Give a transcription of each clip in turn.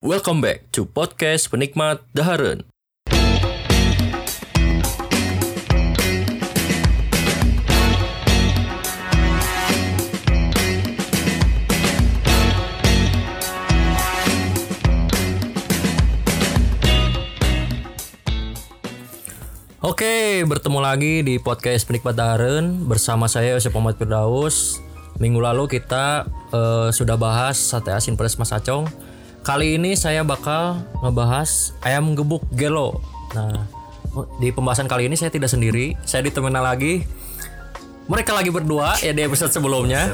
Welcome back to podcast penikmat Daharen. Oke, bertemu lagi di podcast penikmat Daharen bersama saya Yosef Muhammad Firdaus. Minggu lalu kita eh, sudah bahas sate asin pedas Mas Acong. Kali ini saya bakal ngebahas ayam gebuk gelo. Nah, di pembahasan kali ini saya tidak sendiri, saya ditemani lagi mereka lagi berdua ya di episode sebelumnya.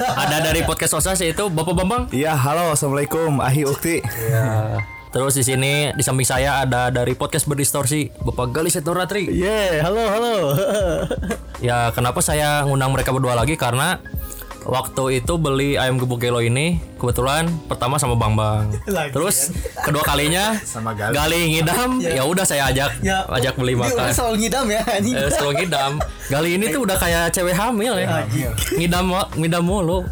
Ada dari podcast Osas yaitu Bapak Bambang. Iya, halo, assalamualaikum, Ahi Ukti. Ya. Terus di sini di samping saya ada dari podcast berdistorsi Bapak Gali Setoratri. Yeah, halo, halo. Ya kenapa saya ngundang mereka berdua lagi karena waktu itu beli ayam gebuk gelo ini kebetulan pertama sama Bang Bang. Lagi, Terus kedua kalinya Sama Gali. ngidam, ya udah saya ajak Ya, ajak beli makan. selalu ngidam ya anjing. Eh, selalu ngidam. Gali ini tuh udah kayak cewek hamil ya. Ngidam ngidam mulu.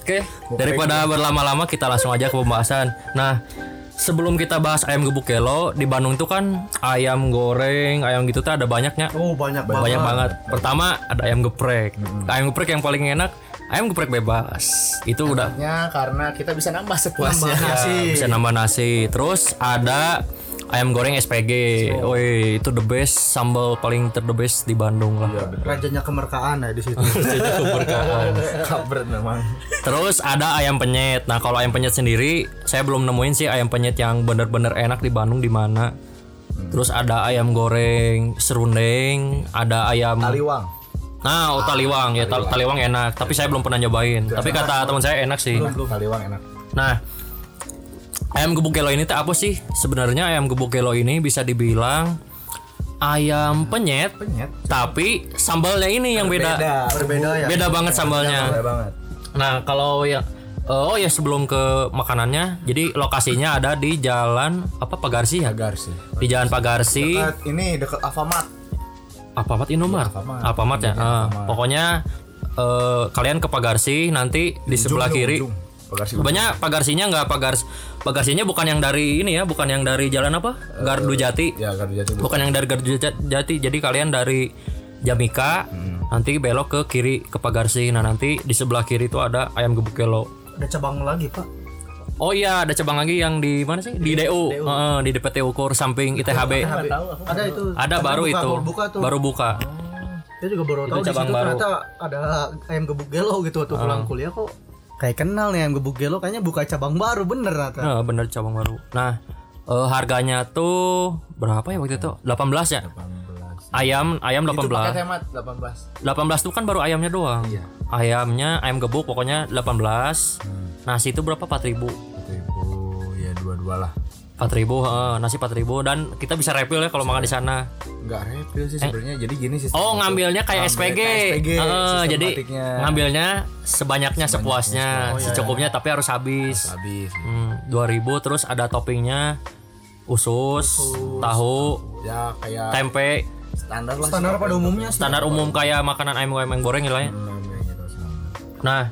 Oke, daripada berlama-lama kita langsung aja ke pembahasan. Nah, sebelum kita bahas ayam gebuk gelo di Bandung itu kan ayam goreng, ayam gitu tuh ada banyaknya. Oh, banyak banget. Banyak banget. Pertama ada ayam geprek. Ayam geprek yang paling enak ayam geprek bebas. Itu udah Ya, karena kita bisa nambah sepuasnya. Nambah. Nasi. Ya, bisa nambah nasi. Terus ada ayam goreng SPG. Woi, itu the best sambal paling ter the best di Bandung lah. Rajanya kemerkaan ya di situ. Itu keberkahan. Kabar memang. Terus ada ayam penyet. Nah, kalau ayam penyet sendiri saya belum nemuin sih ayam penyet yang bener-bener enak di Bandung di mana. Terus ada ayam goreng serundeng, ada ayam Taliwang. Nah, oh, taliwang ya, tal- taliwang enak, tapi saya belum pernah nyobain. Tapi kata teman saya enak sih. Taliwang enak. Nah, ayam gebuk gelo ini tuh apa sih? Sebenarnya ayam gebuk gelo ini bisa dibilang ayam penyet, Penyet. tapi sambalnya ini yang beda. Berbeda ya. Beda banget sambalnya. Beda banget. Nah, kalau yang Oh ya sebelum ke makanannya, jadi lokasinya ada di Jalan apa Pagarsi ya? Agar sih. Di Jalan Pagarsi. Dekat ini dekat Alfamart. Alfamart Indomart. Alfamart. Alfamart ya. Iya, Ah, Alfamart. pokoknya eh, kalian ke Pagarsi nanti di sebelah kiri. Pagar sih. Banyak pagarsinya nggak pagars pagarsinya bukan yang dari ini ya, bukan yang dari jalan apa? Gardu Jati. Ya, Gardu Jati. Bu. Bukan yang dari Gardu Ja- Jati. Jadi kalian dari Jamika nanti belok ke kiri ke Pagarsi. Nah, nanti di sebelah kiri itu ada ayam gebuk gelo. Ada cabang lagi, Pak. Oh iya, ada cabang lagi yang di mana sih? Di DU. Heeh, di DPT Ukur samping ITHB. Ada itu. Ada baru buka, itu. baru buka tuh. Baru buka. Dia juga baru tahu di cabang situ baru. ternyata ada ayam gebuk gelo gitu waktu pulang kuliah kok. Kayak kenal nih ayam gebuk gelo kayaknya buka cabang baru bener ternyata. Nah, bener cabang baru. Nah, eh, harganya tuh berapa ya waktu itu? 18 ya? 18. Ayam ayam Itu paket 18. hemat 18. 18 tuh kan baru ayamnya doang. Iya. Ayamnya ayam gebuk pokoknya 18. Nasi itu berapa? 4000. 4000 ya dua-dua lah. 4000, heeh, nasi 4000 dan kita bisa refill ya kalau makan di sana. Enggak refill sih sebenarnya. Jadi gini sih. Oh, ngambilnya kayak SPG. SPG. Heeh, jadi ngambilnya sebanyaknya sepuasnya, secukupnya tapi harus habis. habis. Hmm, 2000 terus ada toppingnya usus, tahu, Ya kayak tempe, standar lah. Standar pada umumnya sih. standar umum kayak makanan ayam ayam goreng lah ya. Namanya gitu, standar. Nah,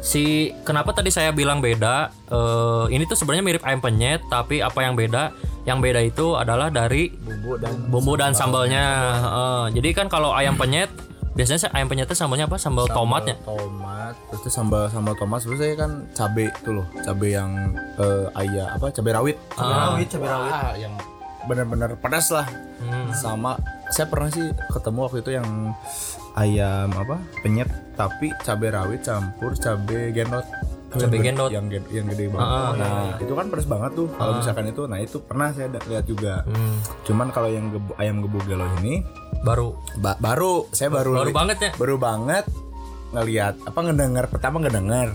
si kenapa tadi saya bilang beda? eh, ini tuh sebenarnya mirip ayam penyet, tapi apa yang beda? Yang beda itu adalah dari Bumbu dan bumbu dan sambalnya. Heeh. jadi kan kalau ayam penyet biasanya ayam penyetnya sambalnya apa? Sambal tomatnya. tomat terus tuh sambal sambal tomat terus saya kan cabe tuh loh cabe yang eh, ayah apa cabe rawit Cabai rawit, cabai rawit. Ah, yang benar-benar pedas lah Hmm. sama saya pernah sih ketemu waktu itu yang ayam apa penyet tapi cabe rawit campur cabe gendot. Cabe Yang gendot. gede- yang gede, yang gede banget. Ah, nah itu kan pedas banget tuh. Kalau misalkan itu nah itu pernah saya lihat juga. Hmm, cuman kalau yang gebu- ayam gebuk gelo ini baru. ba- baru. Saya baru baru banget ya. baru banget ngelihat apa ngedengar pertama ngedengar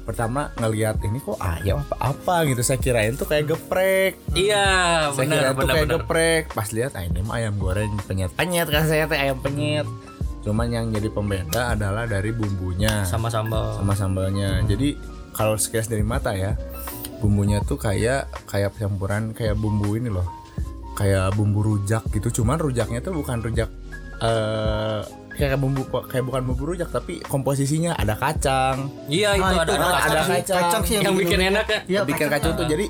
pertama ngelihat ini kok ayam apa apa? gitu. Saya kirain tuh kayak geprek. Iya, saya benar kirain tuh benar kayak benar. geprek. Pas lihat ah, ini mah ayam goreng penyet. Penyet kan saya teh ayam penyet cuman yang jadi pembeda adalah dari bumbunya Sama sambal. sama sambalnya jadi kalau sekilas dari mata ya bumbunya tuh kayak kayak campuran kayak bumbu ini loh kayak bumbu rujak gitu cuman rujaknya tuh bukan rujak eh kayak bumbu kayak bukan bumbu rujak tapi komposisinya ada kacang Iya, itu ada itu ada ada kacang. kacang. Kacang sih yang bikin enak ya. Iya, bikin kacang. kacang tuh jadi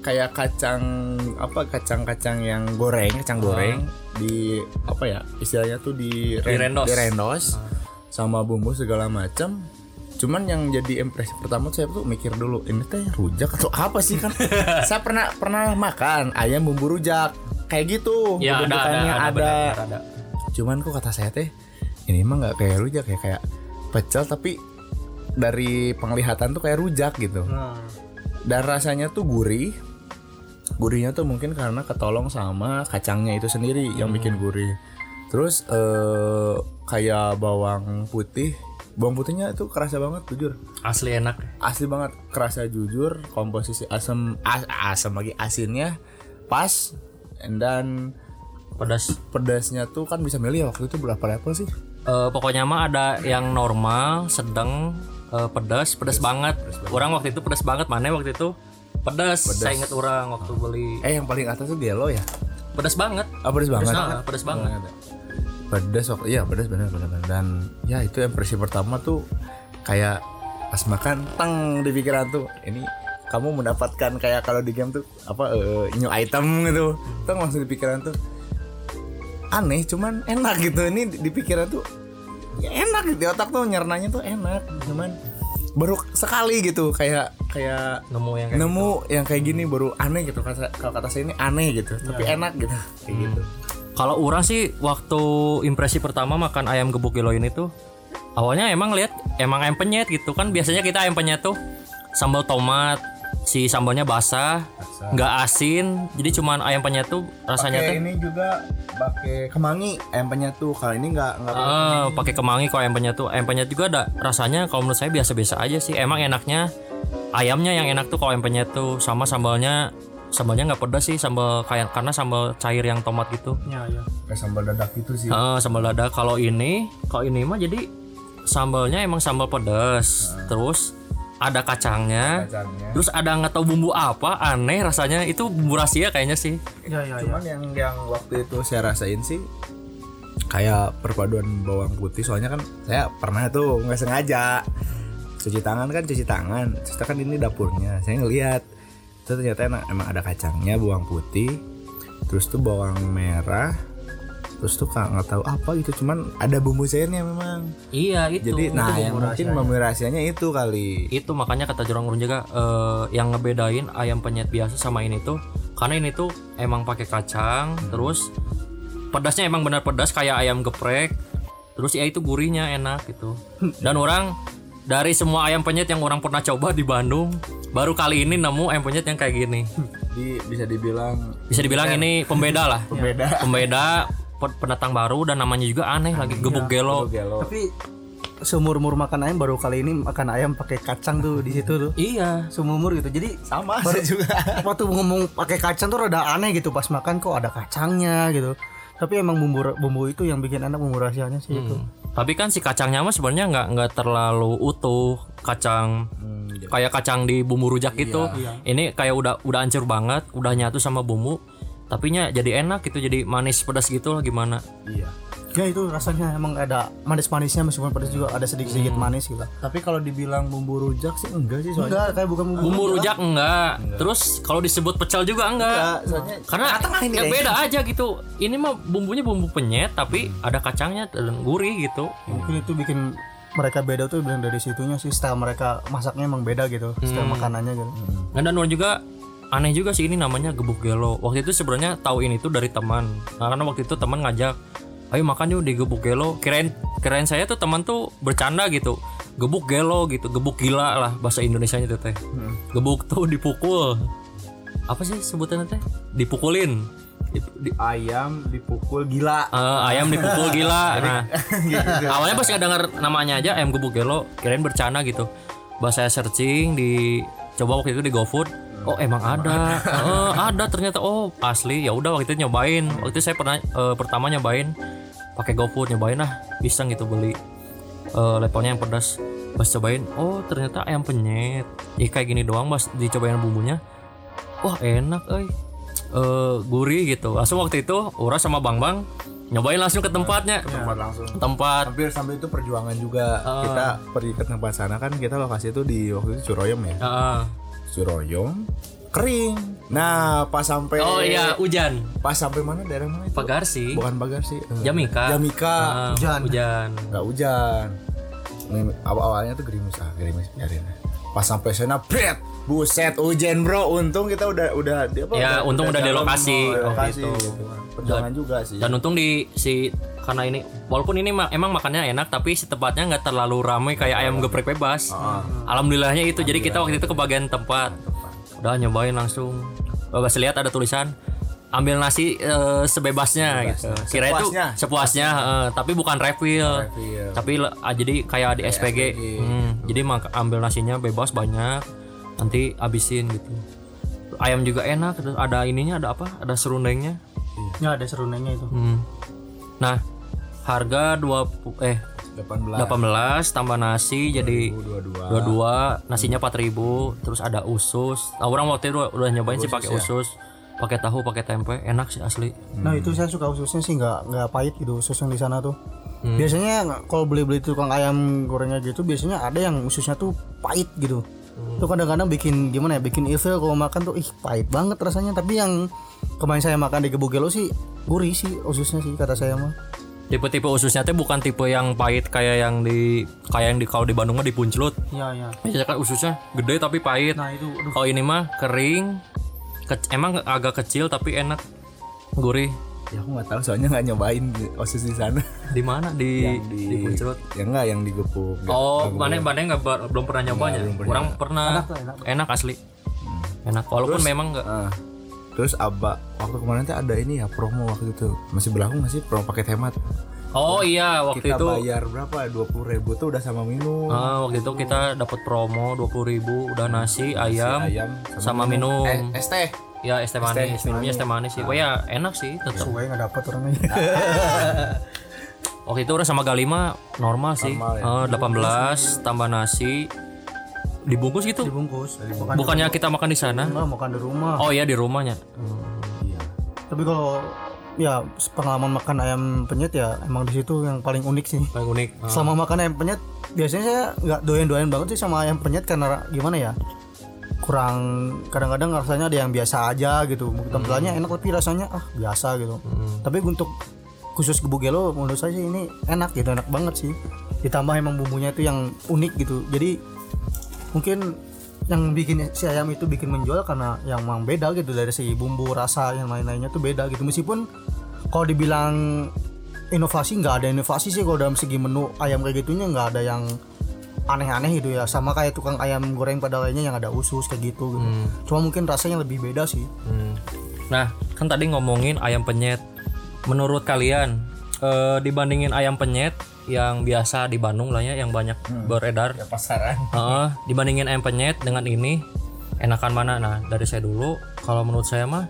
kayak kacang apa kacang-kacang yang goreng kacang goreng di apa ya istilahnya tuh di ren- Direndos. direndos sama bumbu segala macam cuman yang jadi impresi pertama saya tuh mikir dulu ini teh rujak atau apa sih kan saya pernah pernah makan ayam bumbu rujak kayak gitu Ya ada ada ada, ada. benar, ada. cuman kok kata saya teh ini mah nggak kayak rujak ya kayak pecel tapi dari penglihatan tuh kayak rujak gitu Nah, dan rasanya tuh gurih gurihnya tuh mungkin karena ketolong sama kacangnya itu sendiri yang bikin gurih. Terus eh kayak bawang putih. Bawang putihnya itu kerasa banget jujur. Asli enak. asli banget kerasa jujur komposisi asam as- asam lagi asinnya pas dan Pedas. pedasnya tuh kan bisa milih waktu itu berapa level sih? Eh, pokoknya mah ada yang normal, sedang, eh, pedas, pedas banget. Orang waktu itu pedas banget, mana waktu itu pedas. Saya inget orang waktu beli. eh yang paling atas tuh gelo ya Pedas banget. ah pedas banget Pedas, pedas banget. pedas waktu iya pedas benar benar dan ya itu impresi pertama tuh kayak pas makan tang di pikiran tuh ini kamu mendapatkan kayak kalau di game tuh apa eh, new item gitu tang langsung di pikiran tuh aneh cuman enak gitu ini di, pikiran tuh ya enak gitu di otak tuh nyernanya tuh enak cuman baru sekali gitu kayak kayak Nemu yang kayak nemu yang kayak gini baru aneh gitu kalau kata saya ini aneh gitu tapi enak gitu kayak gitu. Kalau orang sih waktu impresi pertama makan ayam gebuk ini tuh awalnya emang lihat emang ayam penyet gitu. Kan biasanya kita ayam penyet tuh sambal tomat si sambalnya basah nggak asin jadi cuman ayam penyet tuh rasanya tuh. ini juga pakai kemangi ayam penyet tuh. Kalau ini nggak nggak pakai eh, pakai kemangi kalau ayam penyet tuh. Ayam penyet juga ada rasanya kalau menurut saya biasa-biasa aja sih. Emang enaknya ayamnya yang enak tuh kalau ayam penyet tuh. Sama sambalnya sambalnya nggak pedas sih sambal kayak karena sambal cair yang tomat gitu. Ya ya. kayak sambal dadak gitu sih. Heeh, sambal dada. Kalau ini, kalau ini mah jadi sambalnya emang sambal pedas. Terus ada kacangnya. kacangnya Terus ada nggak tahu bumbu apa, aneh rasanya. Itu bumbu rahasia kayaknya sih. Ya ya ya. cuman yang yang waktu itu saya rasain sih kayak perpaduan bawang putih soalnya kan saya pernah tuh nggak sengaja cuci tangan kan cuci tangan terus kan ini dapurnya saya ngelihat itu ternyata emang, emang ada kacangnya bawang putih terus tuh bawang merah terus tuh kak nggak tahu apa gitu cuman ada bumbu cairnya memang. Iya itu. jadi itu nah yang mungkin bumbu rahasianya itu kali. Itu makanya kata jurang urun juga eh, yang ngebedain ayam penyet biasa sama ini tuh karena ini tuh emang pakai kacang terus pedasnya emang benar pedas kayak ayam geprek terus ya itu gurihnya enak gitu. Dan orang dari semua ayam penyet yang orang pernah coba di Bandung baru kali ini nemu ayam penyet yang kayak gini. Di bisa dibilang bisa dibilang ini pembeda lah. Beda pembeda. pe- pendatang baru dan namanya juga aneh lagi gebuk gelo. gelo. Tapi seumur umur makan ayam baru kali ini makan ayam pakai kacang tuh di situ tuh. iya. Seumur umur gitu. Jadi sama saya juga. waktu ngomong pakai kacang tuh rada aneh gitu pas makan kok ada kacangnya gitu. Tapi emang bumbu bumbu itu yang bikin enak bumbu rahasianya sih itu. tapi kan si kacangnya mah sebenarnya nggak nggak terlalu utuh. Kacang kayak kacang di bumbu rujak gitu ini kayak udah udah hancur banget udah nyatu sama bumbu tapi nya jadi enak gitu jadi manis pedas gitu lah gimana? Iya. Ya itu rasanya emang ada manis-manisnya meskipun pedas juga ada sedikit-sedikit manis gitu. tapi kalau dibilang bumbu rujak sih enggak sih soalnya. Enggak kayak bukan bumbu. bumbu rujak. enggak. Terus kalau disebut pecel juga enggak. Enggak, soalnya karena ini ya beda aja gitu. Ini mah bumbunya bumbu penyet tapi ada kacangnya dan gurih gitu. Mungkin itu bikin mereka beda tuh bilang dari situnya sih style mereka masaknya emang beda gitu, style makanannya gitu. Nah, dan juga aneh juga sih ini namanya gebuk gelo. Waktu itu sebenarnya tahu ini tuh dari teman. Nah, karena waktu itu teman ngajak, ayo makan yuk di gebuk gelo. Kirain kirain saya tuh teman tuh bercanda gitu. Gebuk gelo gitu, gebuk gila lah bahasa Indonesianya tuh teh. Gebuk tuh dipukul. Apa sih sebutannya teh? Dipukulin. Dip- di- ayam dipukul gila Eh, ayam dipukul gila. Nah, awalnya pas nggak dengar namanya aja ayam gebuk gelo, kirain bercanda gitu. Saya searching di coba waktu itu di GoFood, oh emang ada, Eh, ada ternyata oh asli. Ya udah waktu itu nyobain. Waktu itu saya pernah eh, pertama nyobain pakai GoFood nyobain lah pisang gitu beli eh, levelnya yang pedas. Pas cobain, oh ternyata ayam penyet. Ya kayak gini doang, pas dicobain bumbunya. Wah enak, eh gurih gitu. Langsung waktu itu Ura sama Bang Bang nyobain langsung ke tempatnya tempat langsung tempat hampir sampai itu perjuangan juga kita pergi ke tempat sana kan kita lokasi itu di waktu itu Curoyom ya Heeh. Curoyom kering. Nah, pas sampai Oh iya, hujan. pas sampai mana daerah mana itu? Pagar sih. Bukan Pagar sih. eh, Jamika. Jamika. Ah, Hujan. Hujan. Nggak hujan. Ini Awal-awalnya tuh gerimis ah, gerimis biarin. Pas sampai sana, bret, buset hujan bro. Untung kita udah udah di apa, Ya, untung udah di jalan lokasi waktu lokasi itu. gitu kan. Perjuangan juga sih. Dan untung di si karena ini walaupun ini ma- emang makannya enak tapi si tempatnya nggak terlalu ramai kayak ayam geprek bebas. Alhamdulillahnya itu. Jadi kita waktu itu ke bagian tempat. Udah nyobain langsung. Oh, Pas lihat ada tulisan ambil nasi eh, sebebasnya gitu. Kira itu Sepuasnya. sepuasnya, eh, tapi bukan refill. Refill. Tapi ah, jadi kayak di SPG. Hmm, jadi mak- ambil nasinya bebas banyak. Nanti habisin gitu. Ayam juga enak, terus ada ininya ada apa? Ada serundengnya. Ya ada serundengnya itu. Hmm. Nah, harga 20 eh 18 18 tambah nasi jadi 22. 22, nasinya 4000, terus ada usus. Nah, orang waktu itu udah nyobain sih pakai usus, pakai tahu, pakai tempe, enak sih asli. Nah itu saya suka ususnya sih nggak nggak pahit gitu usus yang di sana tuh. Hmm. Biasanya kalau beli-beli tukang ayam gorengnya gitu biasanya ada yang ususnya tuh pahit gitu. Itu kadang-kadang bikin gimana ya bikin ilfil kalau makan tuh ih pahit banget rasanya. Tapi yang kemarin saya makan di Gebugelo sih gurih sih ususnya sih kata saya mah. Tipe-tipe ususnya tuh bukan tipe yang pahit kayak yang di kayak yang di kalau di Bandung mah dipunclut. Iya iya. Biasanya kan ususnya gede tapi pahit. Nah itu aduh. Kalau ini mah kering, ke- emang agak kecil tapi enak, gurih. Ya aku nggak tahu soalnya nggak nyobain di- osis di sana. Di mana di di di ya enggak yang digepuk. Nggak- Oh, nggak mana mana nggak belum pernah nyobanya. belum pernah. Orang pernah. Enak enak. Enak asli. Enak. Walaupun memang nggak. Ah. Terus abah waktu kemarin tuh ada ini ya promo waktu itu masih berlaku masih promo paket hemat. Oh iya, waktu Kita itu. bayar berapa? Dua puluh ribu tuh udah sama minum. Ah, waktu itu kita dapat promo 20.000 udah nasi, ayam, ayam sama minum. Eh, es teh. Ya es teh manis, minumnya es teh manis sih. Oh ya, enak sih tetap. Gue nggak dapet orangnya. Waktu itu udah sama Galima normal sih. Normal ya. Ah, 18 tambah nasi dibungkus gitu. Dibungkus. Bukan Bukannya kita makan di sana? Enggak, makan di rumah. Oh iya di rumahnya. Iya. Tapi kalau ya pengalaman makan ayam penyet ya emang di situ yang paling unik sih. Paling unik. Ah. Selama makan ayam penyet biasanya saya nggak doyan-doyan banget sih sama ayam penyet karena gimana ya? Kurang kadang-kadang rasanya ada yang biasa aja gitu. Mungkin tampilannya enak tapi rasanya ah biasa gitu. Tapi untuk khusus gebugelo menurut saya sih ini enak gitu, enak banget sih. Ditambah emang bumbunya itu yang unik gitu. Jadi mungkin yang bikin si ayam itu bikin menjual karena yang memang beda gitu dari segi bumbu rasa yang lain-lainnya tuh beda gitu meskipun kalau dibilang inovasi nggak ada inovasi sih kalau dalam segi menu ayam kayak gitunya nggak ada yang aneh-aneh gitu ya sama kayak tukang ayam goreng pada lainnya yang ada usus kayak gitu, gitu. cuma mungkin rasanya lebih beda sih Hmm. Nah, kan tadi ngomongin ayam penyet. Menurut kalian eh, dibandingin ayam penyet yang biasa di Bandung lah ya yang banyak beredar Ya pasaran. Heeh, dibandingin ayam penyet dengan ini enakan mana? Nah, dari saya dulu kalau menurut saya mah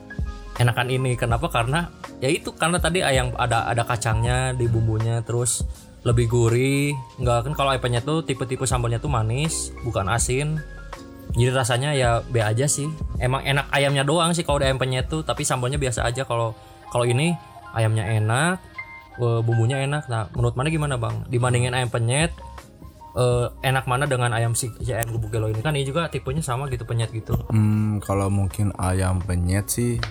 enakan ini. Kenapa? Karena ya itu karena tadi ayam ada ada kacangnya di bumbunya terus lebih gurih. Enggak kan kalau ayam penyet tuh tipe-tipe sambalnya tuh manis, bukan asin. Jadi rasanya ya B aja sih. Emang enak ayamnya doang sih kalau ayam penyet tuh, tapi sambalnya biasa aja kalau kalau ini ayamnya enak, eh, bumbunya enak. Nah, menurut mana gimana, Bang? Dibandingin ayam penyet eh, enak mana dengan ayam si, ayam gebugelo ini kan ini juga tipenya sama gitu penyet gitu. Hmm, kalau mungkin ayam penyet sih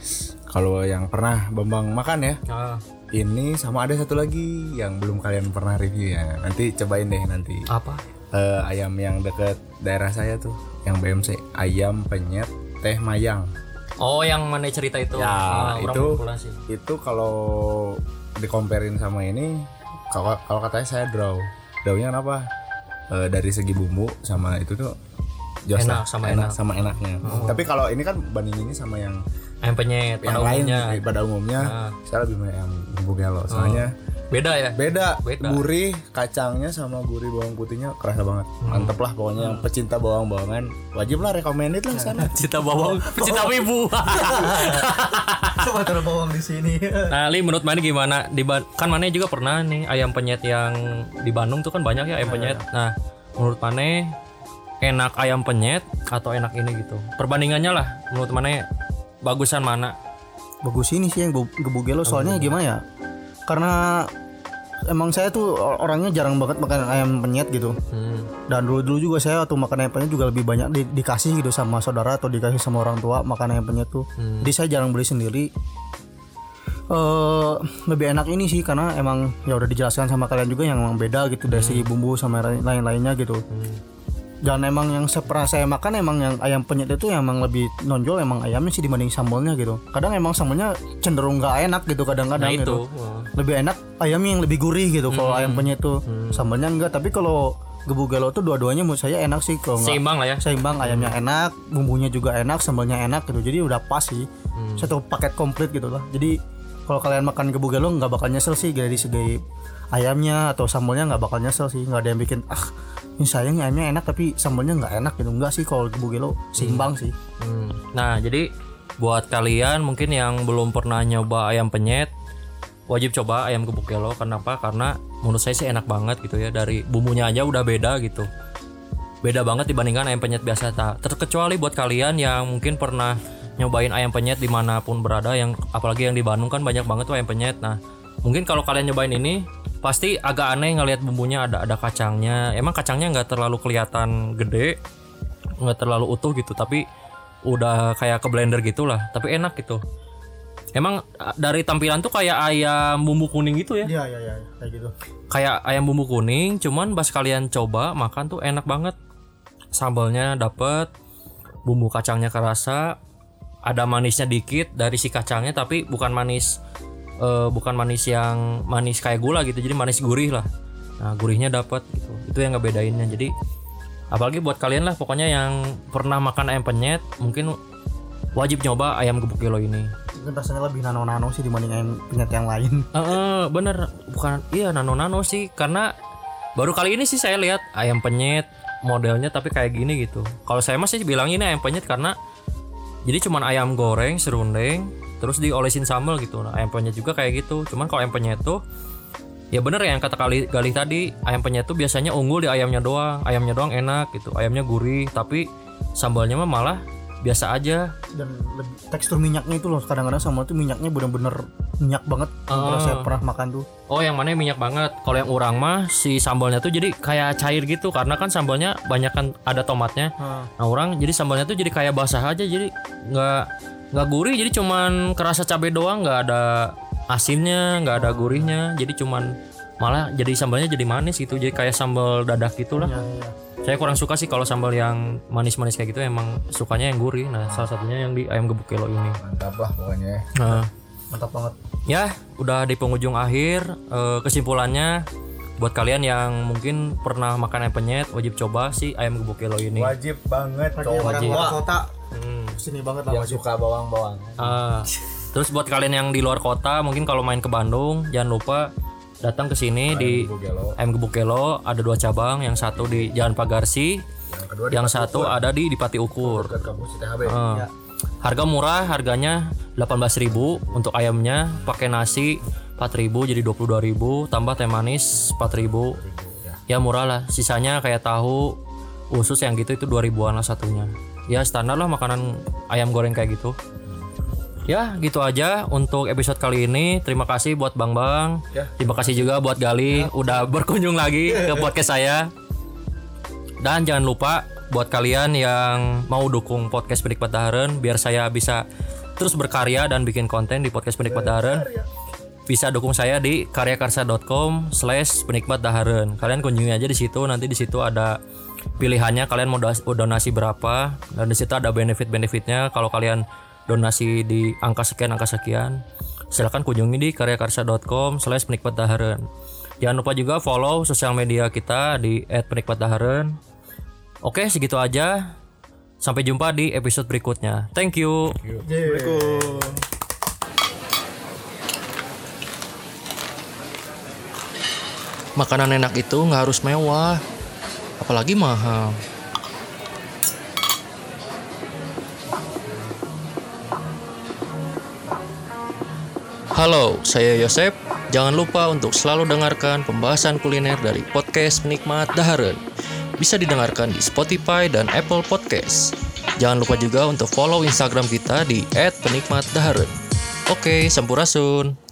kalau yang pernah Bambang makan ya. Ah, Ini sama ada satu lagi yang belum kalian pernah review ya. Nanti cobain deh nanti. apa? Eh, ayam yang deket daerah saya tuh, yang BMC, ayam penyet teh mayang. Oh, yang mana cerita itu? Ya, Ah, orang itu itu kalau dikomperin sama ini kalau kalau katanya saya draw drawnya kenapa Eh, dari segi bumbu sama itu tuh jos Enak, sama enak enak. Oh. sama enaknya tapi kalau ini kan bandinginnya sama yang Ayam penyet pada yang lain umumnya. pada umumnya Ah. saya lebih milih yang bumbu gelo soalnya Beda ya? beda, Beda. gurih kacangnya sama gurih bawang putihnya kerasa banget Hmm. mantep lah pokoknya yang pecinta bawang bawangan wajib lah recommended lah sana Cinta bawang, cinta wibu. coba taruh bawang di sini nah, Li menurut mana gimana? Di kan mana juga pernah nih ayam penyet yang di Bandung tuh kan banyak ya ayam penyet. Nah, menurut mana enak ayam penyet atau enak ini gitu? Perbandingannya lah menurut mana bagusan mana? bagus ini sih yang bu- gebugelo soalnya gimana ya? Karena emang saya tuh orangnya jarang banget makan ayam penyet gitu. Hmm. dan dulu dulu juga saya waktu makan ayam penyet juga lebih banyak di- dikasih gitu sama saudara atau dikasih sama orang tua makan ayam penyet tuh. Jadi saya jarang beli sendiri. Eh lebih enak ini sih karena emang ya udah dijelaskan sama kalian juga yang emang beda gitu dari segi bumbu sama lain- lain-lainnya gitu dan emang yang pernah saya makan emang yang ayam penyet itu emang lebih nonjol emang ayamnya sih dibanding sambalnya gitu. Kadang emang sambalnya cenderung nggak enak gitu kadang-kadang Nah gitu. itu. Wah. lebih enak ayamnya yang lebih gurih gitu kalau ayam penyet tuh sambalnya enggak tapi kalau gebu gelo tuh dua-duanya menurut saya enak sih kalau Seimbang lah ya. seimbang ayamnya enak bumbunya juga enak sambalnya enak gitu. Jadi udah pas sih satu paket komplit gitu lah. Jadi kalau kalian makan gebu gelo nggak bakal nyesel sih dari segi ayamnya atau sambalnya nggak bakal nyesel sih. Nggak ada yang bikin ah ini sayang ayamnya enak tapi sambalnya nggak enak gitu enggak sih kalau gebu gelo seimbang sih Hmm. Nah, jadi buat kalian mungkin yang belum pernah nyoba ayam penyet, wajib coba ayam gebuk gelo. Kenapa? Karena menurut saya sih enak banget gitu ya. Dari bumbunya aja udah beda gitu. Beda banget dibandingkan ayam penyet biasa. Tak terkecuali buat kalian yang mungkin pernah nyobain ayam penyet di mana pun berada, yang apalagi yang di Bandung kan banyak banget tuh ayam penyet. Nah, mungkin kalau kalian nyobain ini pasti agak aneh ngelihat bumbunya ada ada kacangnya. Emang kacangnya nggak terlalu kelihatan gede, nggak terlalu utuh gitu, tapi udah kayak ke blender gitulah tapi enak gitu. Emang dari tampilan tuh kayak ayam bumbu kuning gitu ya? Iya iya iya kayak gitu. Kayak ayam bumbu kuning cuman pas kalian coba makan tuh enak banget. Sambalnya dapet bumbu kacangnya kerasa ada manisnya dikit dari si kacangnya tapi bukan manis eh, bukan manis yang manis kayak gula gitu jadi manis gurih lah. Nah gurihnya dapet gitu. Itu yang ngebedainnya. Jadi apalagi buat kalian lah pokoknya yang pernah makan ayam penyet mungkin wajib nyoba ayam gebuk kilo ini. Rasanya lebih nano-nano sih dibanding ayam penyet yang lain. Eh, eh, bener. Bukan iya nano nano sih. Karena baru kali ini sih saya lihat ayam penyet modelnya tapi kayak gini gitu. Kalau saya masih bilang ini ayam penyet karena jadi cuman ayam goreng serundeng terus diolesin sambal gitu. Nah ayam penyet juga kayak gitu. Cuman kalau ayam penyet tuh ya bener ya yang kata kali Galih tadi ayam penyet tuh biasanya unggul di ayamnya doang. Ayamnya doang enak gitu. Ayamnya gurih tapi sambalnya mah malah biasa aja. Dan lebih tekstur minyaknya itu loh. Kadang-kadang sama tuh minyaknya bener-bener minyak banget. Kalau saya pernah makan tuh. Oh yang mana yang minyak banget. Kalau yang urang mah si sambalnya tuh jadi kayak cair gitu. Karena kan sambalnya banyak kan ada tomatnya. Nah orang jadi sambalnya tuh jadi kayak basah aja. Jadi nggak nggak gurih jadi cuman kerasa cabai doang nggak ada asinnya nggak ada gurihnya jadi cuman malah jadi sambalnya jadi manis gitu jadi kayak sambal dadak gitulah. ya, ya. Saya kurang suka sih kalau sambal yang manis-manis kayak gitu emang sukanya yang gurih. Nah salah satunya yang di ayam gebuk kilo ini. mantap lah pokoknya Nah, mantap banget ya udah di penghujung akhir Eh, kesimpulannya buat kalian yang mungkin pernah makan ayam penyet wajib coba sih ayam gebuk kilo ini wajib banget coba orang luar kota. Sini banget lah yang wajib suka bawang-bawang Ah, terus buat kalian yang di luar kota mungkin kalau main ke Bandung jangan lupa datang ke sini di Bugelo ayam gebuk kilo ada dua cabang yang satu di Jalan Pagarsi yang kedua yang satu ada di di Pati Ukur dekat kampus ITHB Ah. Harga murah, harganya 18.000 untuk ayamnya, pakai nasi 4.000 jadi 22.000, tambah teh manis 4.000. Ya murah lah. Sisanya kayak tahu, usus yang gitu itu 2000-an lah satunya. Ya standar lah makanan ayam goreng kayak gitu. Ya gitu aja untuk episode kali ini. Terima kasih buat Bang Bang. Ya. Terima kasih juga buat Gali udah berkunjung lagi ke podcast saya. Dan jangan lupa buat kalian yang mau dukung podcast Penikmat Daharen biar saya bisa terus berkarya dan bikin konten di podcast Penikmat Daharen bisa dukung saya di karyakarsa.com slash penikmat daharen kalian kunjungi aja di situ nanti di situ ada pilihannya kalian mau donasi berapa dan di situ ada benefit benefitnya kalau kalian donasi di angka sekian angka sekian silahkan kunjungi di karyakarsa.com slash penikmat daharen jangan lupa juga follow sosial media kita di @penikmatdaharen oke segitu aja. Sampai jumpa di episode berikutnya. Thank you. Assalamualaikum. Makanan enak itu nggak harus mewah, apalagi mahal. Halo, saya Yosep. Jangan lupa untuk selalu dengarkan pembahasan kuliner dari podcast Penikmat Daharen. Bisa didengarkan di Spotify dan Apple Podcast. Jangan lupa juga untuk follow Instagram kita di @penikmatdaharen. Oke, sampurasun.